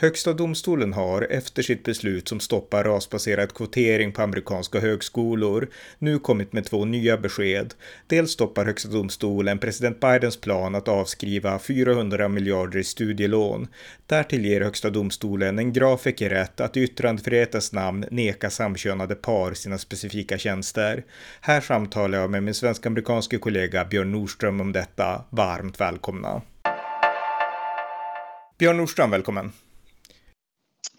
Högsta domstolen har, efter sitt beslut som stoppar rasbaserad kvotering på amerikanska högskolor, nu kommit med två nya besked. Dels stoppar Högsta domstolen president Bidens plan att avskriva 400 miljarder i studielån. Därtill ger Högsta domstolen en grafiker rätt att i yttrandefrihetens namn neka samkönade par sina specifika tjänster. Här samtalar jag med min svensk-amerikanske kollega Björn Nordström om detta. Varmt välkomna! Björn Nordström, välkommen!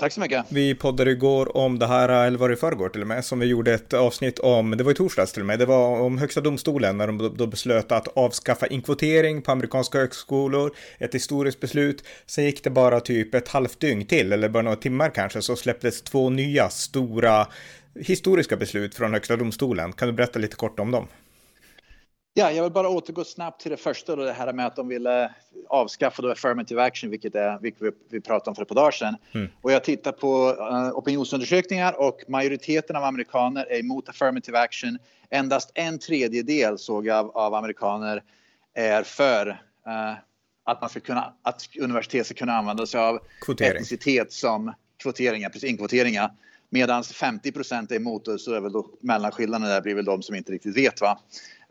Tack så mycket. Vi poddade igår om det här, eller var det i förrgår till och med, som vi gjorde ett avsnitt om, det var i torsdags till och med, det var om Högsta domstolen när de då beslöt att avskaffa inkvotering på amerikanska högskolor, ett historiskt beslut. Sen gick det bara typ ett halvt dygn till, eller bara några timmar kanske, så släpptes två nya stora historiska beslut från Högsta domstolen. Kan du berätta lite kort om dem? Ja, jag vill bara återgå snabbt till det första, då, det här med att de ville avskaffa då affirmative action, vilket, är, vilket vi, vi pratade om för ett par dagar sedan. Mm. Och jag tittar på uh, opinionsundersökningar och majoriteten av amerikaner är emot affirmative action. Endast en tredjedel såg jag av, av amerikaner är för uh, att man ska kunna, att universitet ska kunna använda sig av Kvotering. etnicitet som kvoteringar, precis inkvoteringar. Medan 50 procent är emot så är väl då mellanskillnaden där blir väl de som inte riktigt vet va.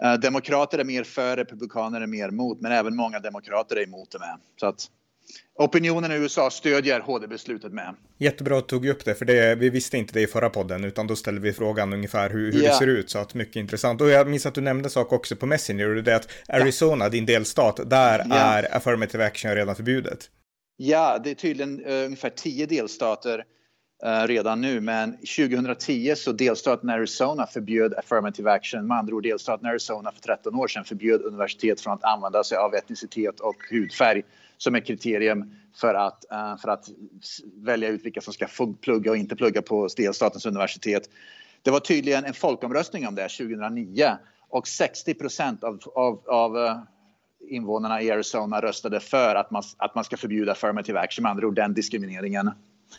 Eh, demokrater är mer för, republikaner är mer emot, men även många demokrater är emot det med. Så att opinionen i USA stödjer HD-beslutet med. Jättebra att du tog upp det, för det, vi visste inte det i förra podden, utan då ställde vi frågan ungefär hur, hur yeah. det ser ut, så att mycket intressant. Och jag minns att du nämnde sak också på Messenger, och det är att Arizona, yeah. din delstat, där yeah. är affirmative action redan förbjudet. Ja, det är tydligen uh, ungefär tio delstater Eh, redan nu. Men 2010 så delstaten Arizona förbjöd affirmative action. Med andra ord delstaten Arizona för 13 år sedan förbjöd universitet från att använda sig av etnicitet och hudfärg som ett kriterium för att, uh, för att välja ut vilka som ska plugga och inte plugga på delstatens universitet. Det var tydligen en folkomröstning om det 2009 och 60 procent av, av, av uh, invånarna i Arizona röstade för att man, att man ska förbjuda affirmative action, med andra ord den diskrimineringen.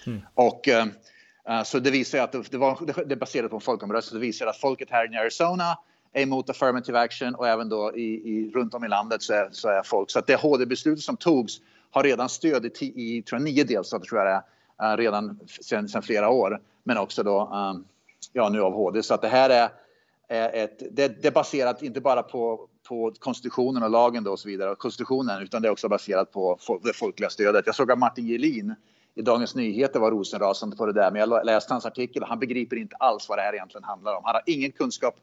Mm. Och uh, så det visar att det, var det baserat på en folkomröstning. Det visar att folket här i Arizona är emot affirmative action och även då i, i, runt om i landet så är, så är folk. Så att det HD-beslutet som togs har redan stöd i, i tror jag, nio delstater tror jag det är, uh, redan sedan, sen flera år. Men också då um, ja, nu av HD. Så att det här är, är ett, det, det, är baserat inte bara på, på konstitutionen och lagen då och så vidare, konstitutionen, utan det är också baserat på det folkliga stödet. Jag såg att Martin Gelin i Dagens Nyheter var rosenrasande på det där. Men jag läste hans artikel han begriper inte alls vad det här egentligen handlar om. Han har ingen kunskap.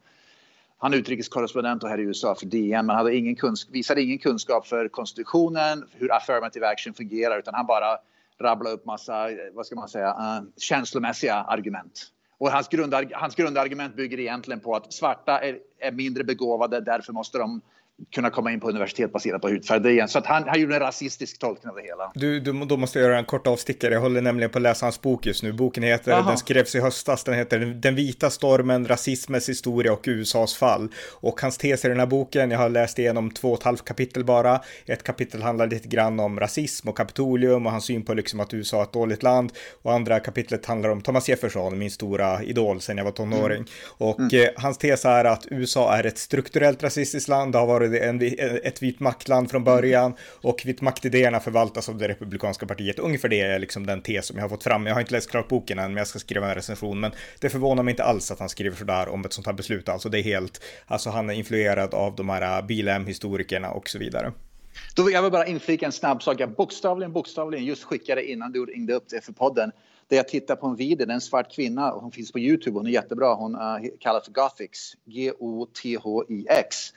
Han är utrikeskorrespondent och här i USA för DN, men hade ingen kunskap, visade ingen kunskap för konstitutionen, hur affirmative action fungerar, utan han bara rabblade upp massa, vad ska man säga, uh, känslomässiga argument. Och hans, grundar, hans grundargument bygger egentligen på att svarta är, är mindre begåvade, därför måste de kunna komma in på universitet baserat på hudfärg. igen. Så att han, han gjorde en rasistisk tolkning av det hela. Du, du, då måste jag göra en kort avstickare. Jag håller nämligen på att läsa hans bok just nu. Boken heter, Aha. den skrevs i höstas, den heter Den vita stormen, rasismens historia och USAs fall. Och hans tes i den här boken, jag har läst igenom två och ett halvt kapitel bara. Ett kapitel handlar lite grann om rasism och kapitolium och hans syn på liksom att USA är ett dåligt land. Och andra kapitlet handlar om Thomas Jefferson, min stora idol sen jag var tonåring. Mm. Och mm. Eh, hans tes är att USA är ett strukturellt rasistiskt land. Det har varit en, ett vit maktland från början och vit maktidéerna förvaltas av det republikanska partiet. Ungefär det är liksom den tes som jag har fått fram. Jag har inte läst klart boken än, men jag ska skriva en recension. Men det förvånar mig inte alls att han skriver sådär om ett sånt här beslut. Alltså det är helt, alltså han är influerad av de här Bilem-historikerna och så vidare. Då vill jag bara inflika en snabb sak. Jag bokstavligen, bokstavligen just skickade innan du ringde upp det för podden. Där jag tittar på en video, det är en svart kvinna, hon finns på Youtube, hon är jättebra. Hon uh, kallas för Gothix. G-O-T-H-I-X.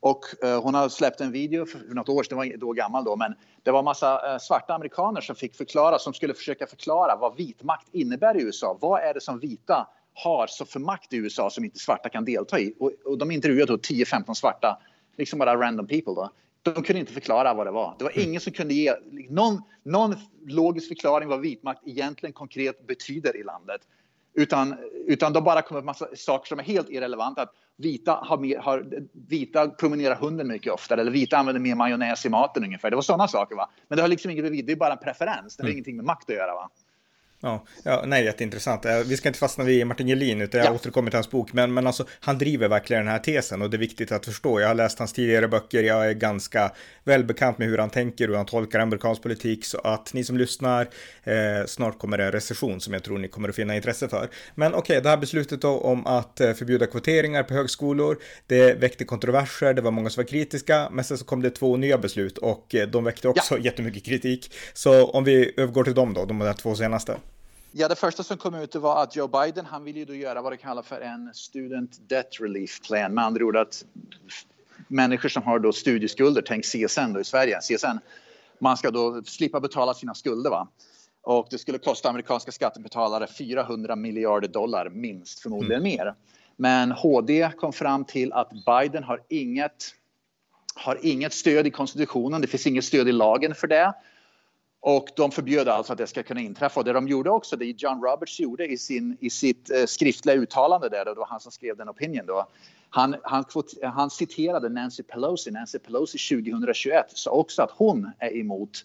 Och uh, hon har släppt en video för, något år sedan, den var då gammal då, men det var massa uh, svarta amerikaner som fick förklara, som skulle försöka förklara vad vit makt innebär i USA. Vad är det som vita har så för makt i USA som inte svarta kan delta i? Och, och de intervjuade då 10-15 svarta, liksom bara random people då. De kunde inte förklara vad det var. Det var mm. ingen som kunde ge någon, någon logisk förklaring vad vitmakt egentligen konkret betyder i landet. Utan, utan de bara kommer med massa saker som är helt irrelevanta. Att vita, har mer, har, vita promenerar hunden mycket oftare eller vita använder mer majonnäs i maten ungefär. Det var sådana saker. va. Men det har liksom inget det är bara en preferens. Det har mm. ingenting med makt att göra. va. Ja, ja, nej, jätteintressant. Eh, vi ska inte fastna vid Martin Gelin, utan jag ja. återkommer till hans bok. Men, men alltså, han driver verkligen den här tesen och det är viktigt att förstå. Jag har läst hans tidigare böcker, jag är ganska välbekant med hur han tänker och hur han tolkar amerikansk politik. Så att ni som lyssnar, eh, snart kommer det en recession som jag tror ni kommer att finna intresse för. Men okej, okay, det här beslutet då om att eh, förbjuda kvoteringar på högskolor, det väckte kontroverser, det var många som var kritiska, men sen så kom det två nya beslut och eh, de väckte också ja. jättemycket kritik. Så om vi övergår till dem då, de där två senaste. Ja, det första som kom ut var att Joe Biden, han vill ju då göra vad det kallas för en student debt relief plan. Med andra ord att människor som har då studieskulder, tänk CSN då i Sverige, CSN, man ska då slippa betala sina skulder va. Och det skulle kosta amerikanska skattebetalare 400 miljarder dollar minst, förmodligen mm. mer. Men HD kom fram till att Biden har inget, har inget stöd i konstitutionen, det finns inget stöd i lagen för det. Och de förbjöd alltså att det ska kunna inträffa. Och det de gjorde också, det John Roberts gjorde i, sin, i sitt eh, skriftliga uttalande där, då, det var han som skrev den opinion då. Han, han, han citerade Nancy Pelosi. Nancy Pelosi 2021 sa också att hon är emot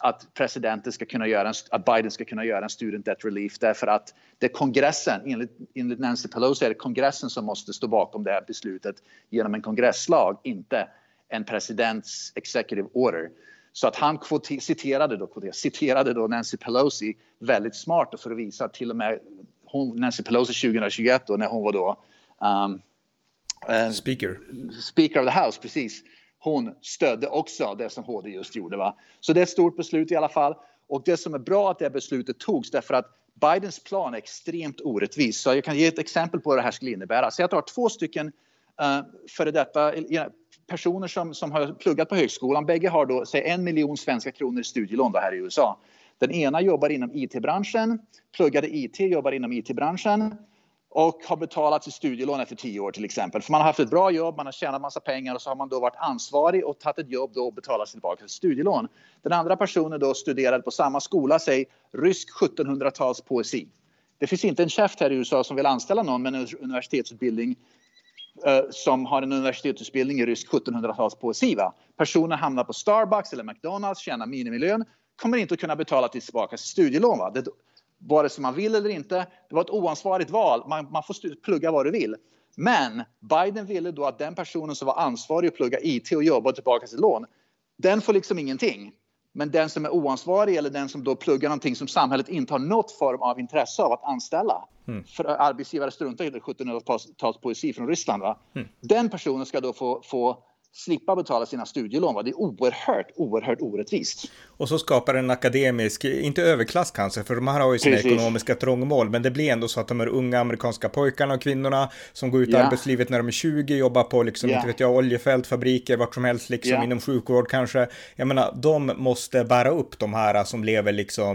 att presidenten ska kunna göra en, att Biden ska kunna göra en student debt relief därför att det är kongressen, enligt, enligt Nancy Pelosi är det kongressen som måste stå bakom det här beslutet genom en kongresslag, inte en presidents executive order. Så att han citerade då, citerade då Nancy Pelosi väldigt smart för att visa att till och med hon, Nancy Pelosi 2021 då, när hon var då um, uh, speaker. speaker of the house, precis. Hon stödde också det som HD just gjorde. Va? Så det är ett stort beslut i alla fall. Och det som är bra att det beslutet togs därför att Bidens plan är extremt orättvis. Så jag kan ge ett exempel på vad det här skulle innebära. Säg att du har två stycken uh, före detta personer som, som har pluggat på högskolan, bägge har då säg, en miljon svenska kronor i studielån här i USA. Den ena jobbar inom IT-branschen, pluggade IT, jobbar inom IT-branschen och har betalat sitt studielån efter tio år till exempel. För man har haft ett bra jobb, man har tjänat massa pengar och så har man då varit ansvarig och tagit ett jobb då och betalat tillbaka sitt studielån. Den andra personen då studerade på samma skola, säg rysk 1700-tals poesi. Det finns inte en käft här i USA som vill anställa någon med en universitetsutbildning Eh, som har en universitetsutbildning i rysk 1700-talspoesi. Personen hamnar på Starbucks eller McDonalds, tjänar minimilön, kommer inte att kunna betala tillbaka sitt studielån. Va? Det, vare sig man vill eller inte. Det var ett oansvarigt val. Man, man får plugga vad du vill. Men Biden ville då att den personen som var ansvarig att plugga IT och jobba tillbaka sitt lån, den får liksom ingenting. Men den som är oansvarig eller den som då pluggar någonting som samhället inte har något form av intresse av att anställa. Mm. För arbetsgivare struntar i 1700-talspoesi från Ryssland. Va? Mm. Den personen ska då få, få slippa betala sina studielån. Va? Det är oerhört, oerhört orättvist. Och så skapar en akademisk, inte överklass kanske, för de här har ju sina Precis. ekonomiska trångmål, men det blir ändå så att de här unga amerikanska pojkarna och kvinnorna som går ut i ja. arbetslivet när de är 20, jobbar på liksom, ja. inte vet jag, oljefält, fabriker, vart som helst, liksom ja. inom sjukvård kanske. Jag menar, de måste bära upp de här som lever liksom,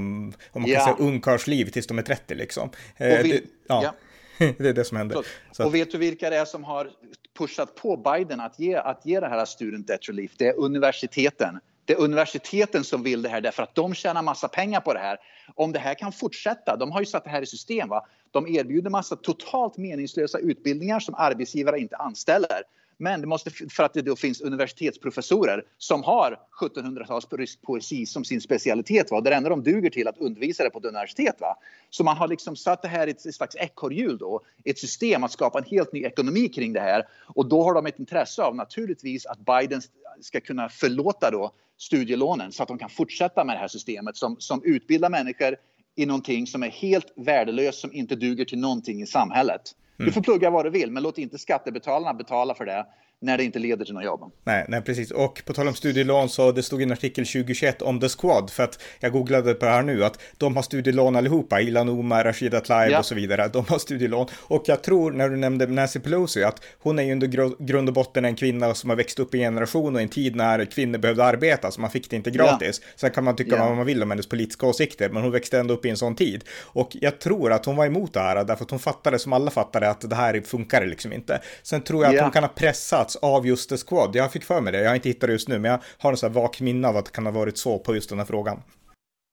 om man kan säga ungkarlsliv tills de är 30 liksom. Eh, vi, det, ja. det är det som händer. Så. Och vet du vilka det är som har pushat på Biden att ge, att ge det här student debt relief? Det är universiteten. Det är universiteten som vill det här därför att de tjänar massa pengar på det här. Om det här kan fortsätta, de har ju satt det här i system. Va? De erbjuder massa totalt meningslösa utbildningar som arbetsgivare inte anställer. Men det måste, för att det då finns universitetsprofessorer som har 1700-tals rysk poesi som sin specialitet. Va? Det enda de duger till att undervisa det på ett universitet. Va? Så man har liksom satt det här i ett slags ekorrhjul då, ett system att skapa en helt ny ekonomi kring det här. Och då har de ett intresse av naturligtvis att Biden ska kunna förlåta då studielånen så att de kan fortsätta med det här systemet som, som utbildar människor i någonting som är helt värdelöst, som inte duger till någonting i samhället. Du mm. får plugga vad du vill, men låt inte skattebetalarna betala för det när det inte leder till något jobb. Nej, nej, precis. Och på tal om studielån så det stod i en artikel 2021 om The Squad, för att jag googlade på det här nu, att de har studielån allihopa, Ilan Omar, Rashida Tlaib ja. och så vidare, de har studielån. Och jag tror, när du nämnde Nancy Pelosi, att hon är ju under grund och botten en kvinna som har växt upp i en generation och en tid när kvinnor behövde arbeta, så man fick det inte gratis. Ja. Sen kan man tycka ja. vad man vill om hennes politiska åsikter, men hon växte ändå upp i en sån tid. Och jag tror att hon var emot det här, därför att hon fattade, som alla fattade, att det här funkar liksom inte. Sen tror jag att hon kan ha pressats av just The Squad. Jag fick för mig det, jag har inte hittat det just nu, men jag har en sån här vak minne av att det kan ha varit så på just den här frågan.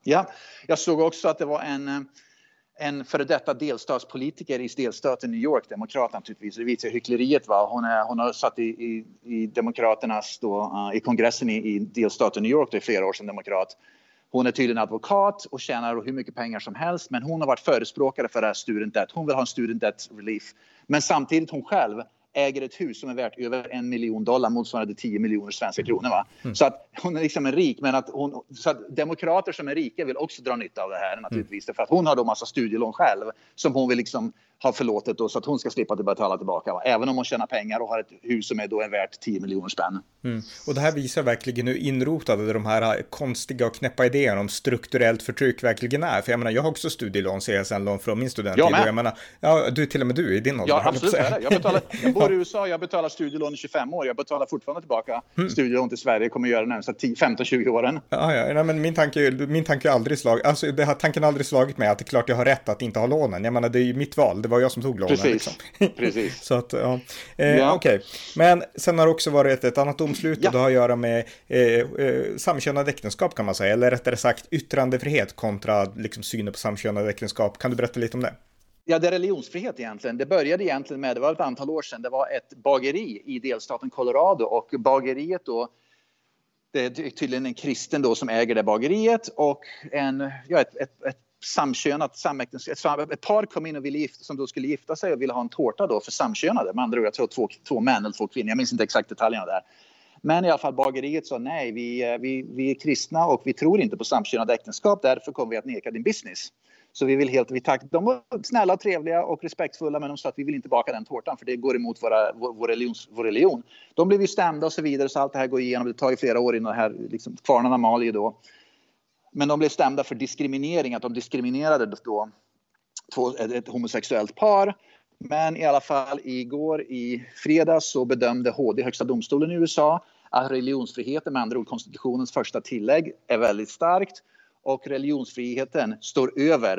Ja, jag såg också att det var en, en före detta delstatspolitiker i delstaten New York, demokrat naturligtvis. Det visar hyckleriet. Va? Hon, är, hon har satt i, i, i Demokraternas, då, uh, i kongressen i, i delstaten New York då, i flera år som demokrat. Hon är tydligen advokat och tjänar hur mycket pengar som helst men hon har varit förespråkare för det här student debt. Hon vill ha en student debt relief. Men samtidigt hon själv äger ett hus som är värt över en miljon dollar motsvarande 10 miljoner svenska kronor. Va? Mm. Så att hon är liksom en rik, men att hon, så att demokrater som är rika vill också dra nytta av det här naturligtvis. Mm. För att hon har då massa studielån själv som hon vill liksom har förlåtit så att hon ska slippa betala tillbaka. Va? Även om hon tjänar pengar och har ett hus som är då är värt 10 miljoner spänn. Mm. Och det här visar verkligen hur inrotade de här konstiga och knäppa idéerna om strukturellt förtryck verkligen är. För jag menar, jag har också studielån, CSN-lån från min studenttid. Jag, med. jag menar, ja, du till och med du i din ålder. Ja, absolut. Jag, betalar, jag bor i USA, jag betalar studielån i 25 år. Jag betalar fortfarande tillbaka mm. studielån till Sverige. Kommer göra det närmsta 15-20 åren. Ja, ja, nej, men min tanke, min tanke har aldrig slagit, alltså det har tanken aldrig slagit mig att det är klart jag har rätt att inte ha lånen. Jag menar, det är ju mitt val. Det var jag som tog lånen. Precis. Liksom. Precis. så att, ja. Eh, ja. Okej, okay. men sen har det också varit ett, annat domslut ja. och det har att göra med eh, eh, samkönade äktenskap kan man säga, eller rättare sagt yttrandefrihet kontra liksom, synen på samkönade äktenskap. Kan du berätta lite om det? Ja, det är religionsfrihet egentligen. Det började egentligen med, det var ett antal år sedan, det var ett bageri i delstaten Colorado och bageriet då det är tydligen en kristen då som äger det bageriet och en, ja, ett, ett, ett samkönat samäktenskap. Ett par kom in och ville gifta, som då skulle gifta sig och ville ha en tårta då för samkönade. Med andra ord, jag tror två, två män eller två kvinnor. Jag minns inte exakt detaljerna där. Men i alla fall bageriet sa nej, vi, eh, vi, vi är kristna och vi tror inte på samkönade äktenskap. Därför kommer vi att neka din business. Så vi vill helt, vi tack, de var snälla och trevliga och respektfulla men de sa att vi vill inte baka den tårtan för det går emot våra, vår, vår, religions, vår religion. De blev ju stämda och så vidare så allt det här går igenom. Det tar ju flera år innan det här, liksom, kvarnarna mal ju då. Men de blev stämda för diskriminering, att de diskriminerade då två, ett, ett homosexuellt par. Men i alla fall igår i fredags så bedömde HD, Högsta domstolen i USA, att religionsfriheten, med andra ord konstitutionens första tillägg, är väldigt starkt och religionsfriheten står över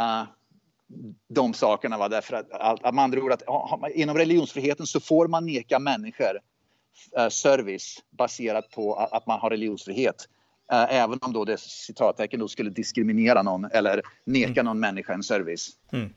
uh, de sakerna. Va? Därför att, att, med andra ord, att, inom religionsfriheten så får man neka människor uh, service baserat på att, att man har religionsfrihet. Uh, även om då det citattecken då skulle diskriminera någon eller neka mm. någon människa en service. Mm.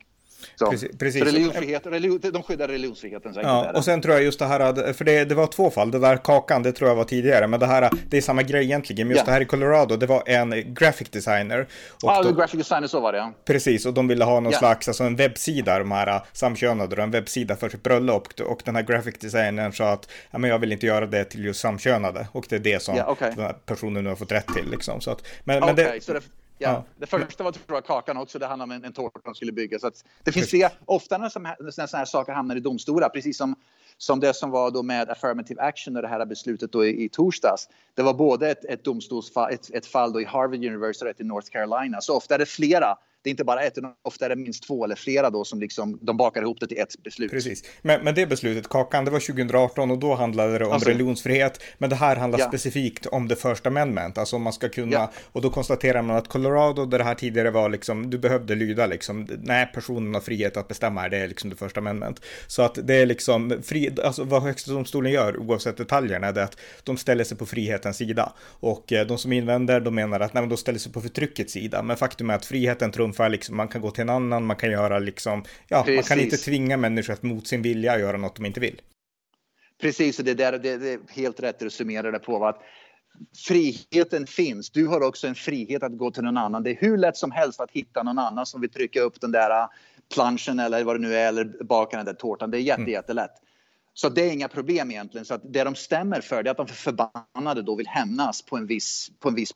Så, precis, precis. religionsfrihet, religion, de skyddar religionsfriheten. Så ja, och sen tror jag just det här, för det, det var två fall, det där kakan, det tror jag var tidigare, men det här, det är samma grej egentligen. Just yeah. det här i Colorado, det var en graphic designer. Ja, ah, graphic designer, så var det ja. Precis, och de ville ha någon yeah. slags, alltså en webbsida, de här samkönade, en webbsida för sitt bröllop. Och den här graphic designern sa att, ja men jag vill inte göra det till just samkönade. Och det är det som yeah, okay. den här personen nu har fått rätt till liksom. Så att, men, okay, men det, så det Ja, ja. Det första var tror jag kakan också. Det handlade om en, en tårta som skulle byggas. Så det finns flera, ofta när sådana här saker hamnar i domstolar, precis som, som det som var då med affirmative action och det här beslutet då i, i torsdags. Det var både ett, ett domstolsfall, ett, ett fall då i Harvard University i North Carolina. Så ofta är det flera det är inte bara ett, utan ofta är det minst två eller flera då som liksom, de bakar ihop det till ett beslut. Precis, men, men det beslutet, Kakan, det var 2018 och då handlade det om alltså, religionsfrihet, men det här handlar ja. specifikt om det första amendment, alltså om man ska kunna, ja. och då konstaterar man att Colorado, där det här tidigare var liksom, du behövde lyda liksom, nej, personen har frihet att bestämma, det är liksom det första amendment. Så att det är liksom, fri, alltså vad högsta domstolen gör, oavsett detaljerna, är det att de ställer sig på frihetens sida. Och eh, de som invänder, de menar att nej, men de ställer sig på förtryckets sida, men faktum är att friheten trumfar ungefär liksom, man kan gå till en annan, man kan göra liksom, ja, Precis. man kan inte tvinga människor att mot sin vilja göra något de inte vill. Precis, och det, där, det, det är helt rätt att summera det på. Att friheten finns. Du har också en frihet att gå till någon annan. Det är hur lätt som helst att hitta någon annan som vill trycka upp den där äh, planschen eller vad det nu är, eller baka den där tårtan. Det är jätte, mm. jättelätt. Så det är inga problem egentligen. Så att det de stämmer för det är att de förbannade då vill hämnas på en viss, på en viss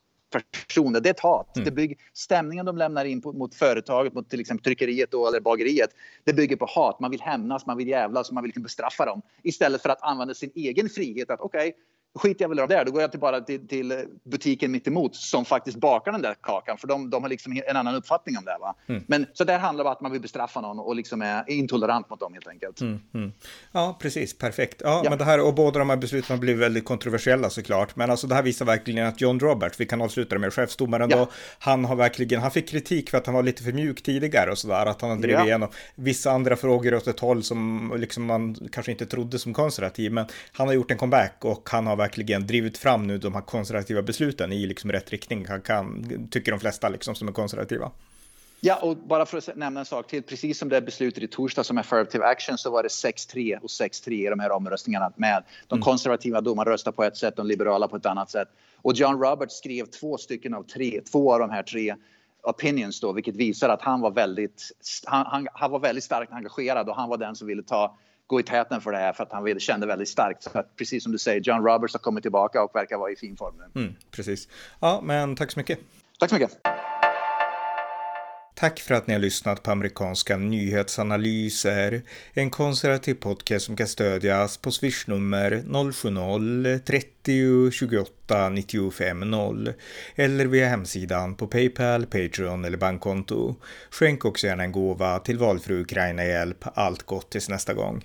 personer. Det är ett hat. Mm. Det bygger, stämningen de lämnar in på, mot företaget, mot till exempel tryckeriet då, eller bageriet, det bygger på hat. Man vill hämnas, man vill jävlas, man vill liksom bestraffa dem. Istället för att använda sin egen frihet att okej, okay, skiter jag väl av det. Då går jag till bara till, till butiken mitt emot som faktiskt bakar den där kakan. För de, de har liksom en annan uppfattning om det. Va? Mm. Men så det handlar om att man vill bestraffa någon och liksom är intolerant mot dem helt enkelt. Mm, mm. Ja, precis. Perfekt. Ja, ja, Men det här, och båda de här besluten har blivit väldigt kontroversiella såklart. Men alltså det här visar verkligen att John Roberts, vi kan avsluta det med chefsdomaren ja. då, han har verkligen, han fick kritik för att han var lite för mjuk tidigare och sådär. Att han har drivit ja. igenom vissa andra frågor åt ett håll som liksom man kanske inte trodde som konservativ. Men han har gjort en comeback och han har verkligen drivit fram nu de här konservativa besluten i liksom rätt riktning, kan, kan, tycker de flesta liksom som är konservativa. Ja, och bara för att nämna en sak till. Precis som det beslutet i torsdag som affirmative action så var det 6-3 och 6-3 i de här omröstningarna med. De mm. konservativa domarna röstar på ett sätt, de liberala på ett annat sätt. Och John Roberts skrev två stycken av tre, två av de här tre opinions då, vilket visar att han var väldigt, han, han, han var väldigt starkt engagerad och han var den som ville ta gå i täten för det här för att han kände väldigt starkt. Så att, precis som du säger, John Roberts har kommit tillbaka och verkar vara i fin form nu. Mm, precis. Ja, men tack så mycket. Tack så mycket. Tack för att ni har lyssnat på amerikanska nyhetsanalyser. En konservativ podcast som kan stödjas på swishnummer 070-30 28 95 0 eller via hemsidan på Paypal, Patreon eller bankkonto. Skänk också gärna en gåva till valfri Ukraina-hjälp. Allt gott tills nästa gång.